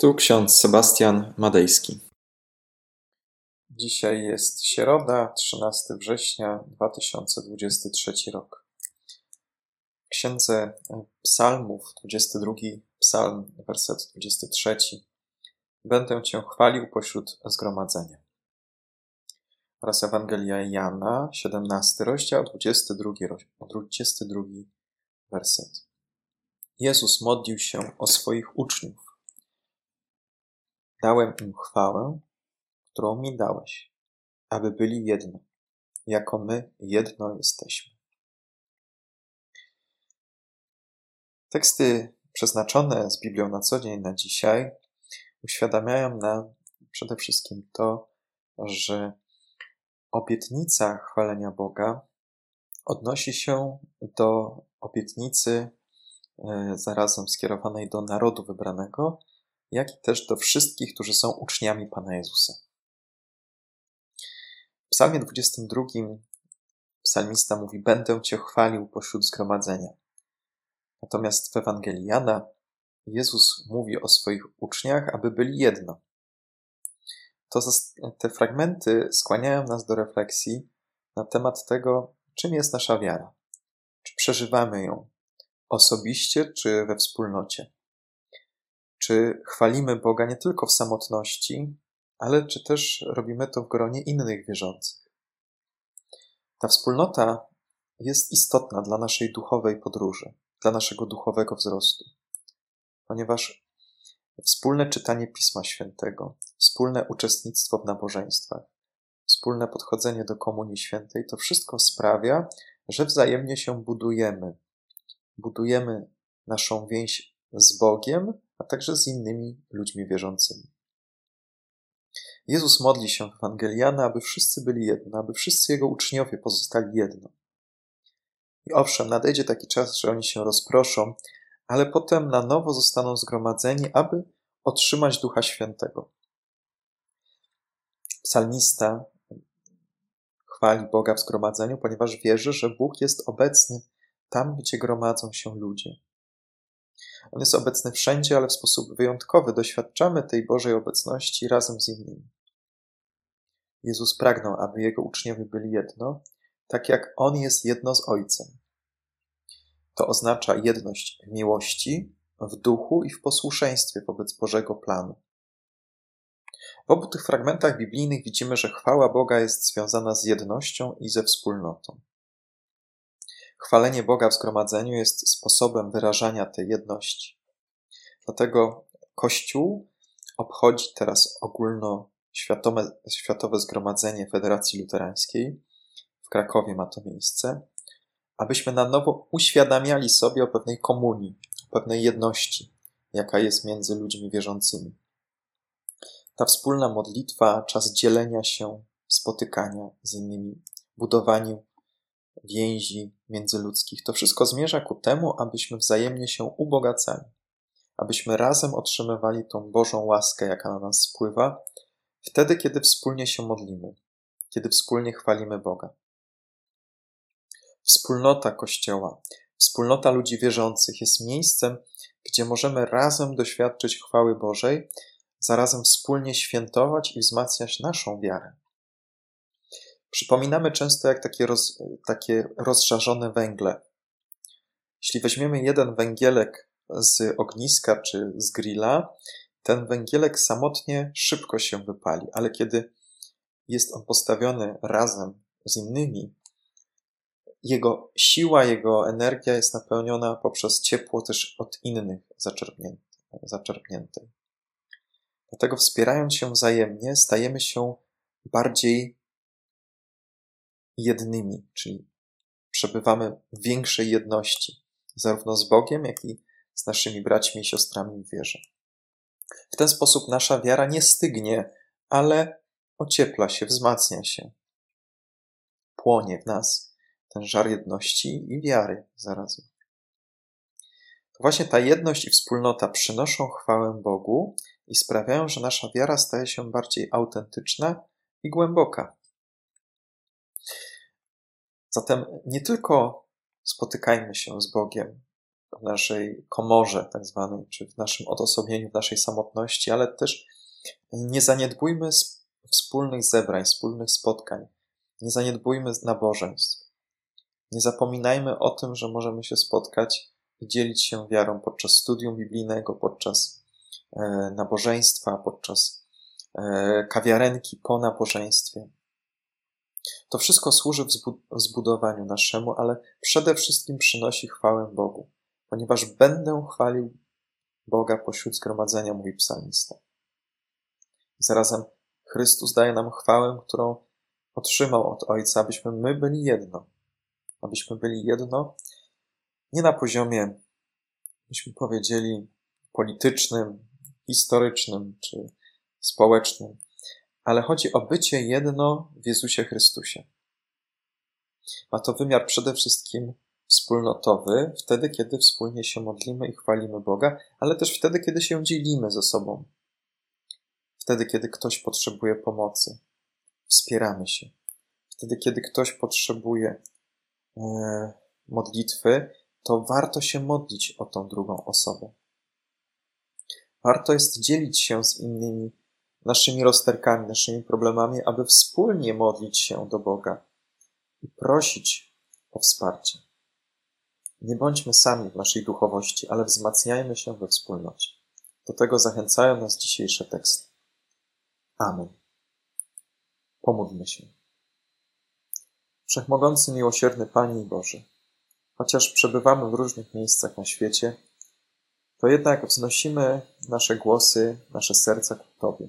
Tu ksiądz Sebastian Madejski. Dzisiaj jest środa, 13 września 2023 rok. W księdze Psalmów, 22 psalm, werset 23. Będę Cię chwalił pośród zgromadzenia. Oraz Ewangelia Jana, 17 rozdział, 22, 22 werset. Jezus modlił się o swoich uczniów Dałem im chwałę, którą mi dałeś, aby byli jedno, jako my jedno jesteśmy. Teksty przeznaczone z Biblią na co dzień, na dzisiaj, uświadamiają nam przede wszystkim to, że obietnica chwalenia Boga odnosi się do obietnicy e, zarazem skierowanej do narodu wybranego, jak i też do wszystkich, którzy są uczniami Pana Jezusa. W Psalmie 22 psalmista mówi: Będę Cię chwalił pośród zgromadzenia. Natomiast w Ewangelii Jana Jezus mówi o swoich uczniach, aby byli jedno. To, te fragmenty skłaniają nas do refleksji na temat tego, czym jest nasza wiara. Czy przeżywamy ją osobiście, czy we wspólnocie? Czy chwalimy Boga nie tylko w samotności, ale czy też robimy to w gronie innych wierzących? Ta wspólnota jest istotna dla naszej duchowej podróży, dla naszego duchowego wzrostu, ponieważ wspólne czytanie Pisma Świętego, wspólne uczestnictwo w nabożeństwach, wspólne podchodzenie do Komunii Świętej, to wszystko sprawia, że wzajemnie się budujemy. Budujemy naszą więź z Bogiem, a także z innymi ludźmi wierzącymi. Jezus modli się w Ewangeliana, aby wszyscy byli jedno, aby wszyscy Jego uczniowie pozostali jedno. I owszem, nadejdzie taki czas, że oni się rozproszą, ale potem na nowo zostaną zgromadzeni, aby otrzymać Ducha Świętego. Psalmista chwali Boga w zgromadzeniu, ponieważ wierzy, że Bóg jest obecny tam, gdzie gromadzą się ludzie. On jest obecny wszędzie, ale w sposób wyjątkowy doświadczamy tej Bożej obecności razem z innymi. Jezus pragnął, aby Jego uczniowie byli jedno, tak jak On jest jedno z Ojcem. To oznacza jedność w miłości, w duchu i w posłuszeństwie wobec Bożego planu. W obu tych fragmentach biblijnych widzimy, że chwała Boga jest związana z jednością i ze wspólnotą. Chwalenie Boga w zgromadzeniu jest sposobem wyrażania tej jedności. Dlatego Kościół obchodzi teraz ogólnoświatowe światowe zgromadzenie Federacji Luterańskiej. W Krakowie ma to miejsce, abyśmy na nowo uświadamiali sobie o pewnej komunii, o pewnej jedności, jaka jest między ludźmi wierzącymi. Ta wspólna modlitwa, czas dzielenia się, spotykania z innymi, budowaniu więzi międzyludzkich. To wszystko zmierza ku temu, abyśmy wzajemnie się ubogacali, abyśmy razem otrzymywali tą Bożą łaskę, jaka na nas spływa, wtedy, kiedy wspólnie się modlimy, kiedy wspólnie chwalimy Boga. Wspólnota Kościoła, wspólnota ludzi wierzących jest miejscem, gdzie możemy razem doświadczyć chwały Bożej, zarazem wspólnie świętować i wzmacniać naszą wiarę. Przypominamy często jak takie, roz, takie węgle. Jeśli weźmiemy jeden węgielek z ogniska czy z grilla, ten węgielek samotnie szybko się wypali, ale kiedy jest on postawiony razem z innymi, jego siła, jego energia jest napełniona poprzez ciepło też od innych zaczerpniętej. Dlatego wspierając się wzajemnie, stajemy się bardziej jednymi, czyli przebywamy w większej jedności, zarówno z Bogiem, jak i z naszymi braćmi i siostrami w wierze. W ten sposób nasza wiara nie stygnie, ale ociepla się, wzmacnia się. Płonie w nas ten żar jedności i wiary zarazem. To właśnie ta jedność i wspólnota przynoszą chwałę Bogu i sprawiają, że nasza wiara staje się bardziej autentyczna i głęboka. Zatem nie tylko spotykajmy się z Bogiem w naszej komorze, tak zwanej, czy w naszym odosobnieniu, w naszej samotności, ale też nie zaniedbujmy wspólnych zebrań, wspólnych spotkań. Nie zaniedbujmy nabożeństw. Nie zapominajmy o tym, że możemy się spotkać i dzielić się wiarą podczas studium biblijnego, podczas e, nabożeństwa, podczas e, kawiarenki po nabożeństwie. To wszystko służy wzbudowaniu naszemu, ale przede wszystkim przynosi chwałę Bogu, ponieważ będę chwalił Boga pośród zgromadzenia, mówi psalmista. Zarazem Chrystus daje nam chwałę, którą otrzymał od Ojca, abyśmy my byli jedno. Abyśmy byli jedno nie na poziomie, byśmy powiedzieli, politycznym, historycznym czy społecznym, ale chodzi o bycie jedno w Jezusie Chrystusie. Ma to wymiar przede wszystkim wspólnotowy, wtedy, kiedy wspólnie się modlimy i chwalimy Boga, ale też wtedy, kiedy się dzielimy ze sobą. Wtedy, kiedy ktoś potrzebuje pomocy, wspieramy się. Wtedy, kiedy ktoś potrzebuje e, modlitwy, to warto się modlić o tą drugą osobę. Warto jest dzielić się z innymi naszymi rozterkami, naszymi problemami, aby wspólnie modlić się do Boga i prosić o wsparcie. Nie bądźmy sami w naszej duchowości, ale wzmacniajmy się we wspólnocie. Do tego zachęcają nas dzisiejsze teksty. Amen. Pomódlmy się. Wszechmogący, miłosierny Panie i Boże, chociaż przebywamy w różnych miejscach na świecie, to jednak wznosimy nasze głosy, nasze serca ku Tobie.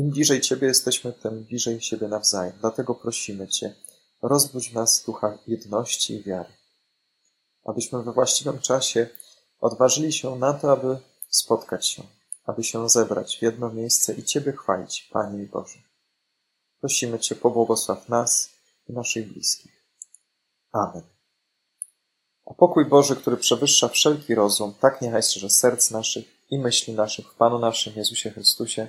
Im bliżej Ciebie jesteśmy, tym bliżej siebie nawzajem. Dlatego prosimy Cię, rozbudź w nas ducha jedności i wiary, abyśmy we właściwym czasie odważyli się na to, aby spotkać się, aby się zebrać w jedno miejsce i Ciebie chwalić, Panie i Boże. Prosimy Cię, pobłogosław nas i naszych bliskich. Amen. A pokój Boży, który przewyższa wszelki rozum, tak niechaj strzeże serc naszych i myśli naszych w Panu naszym Jezusie Chrystusie,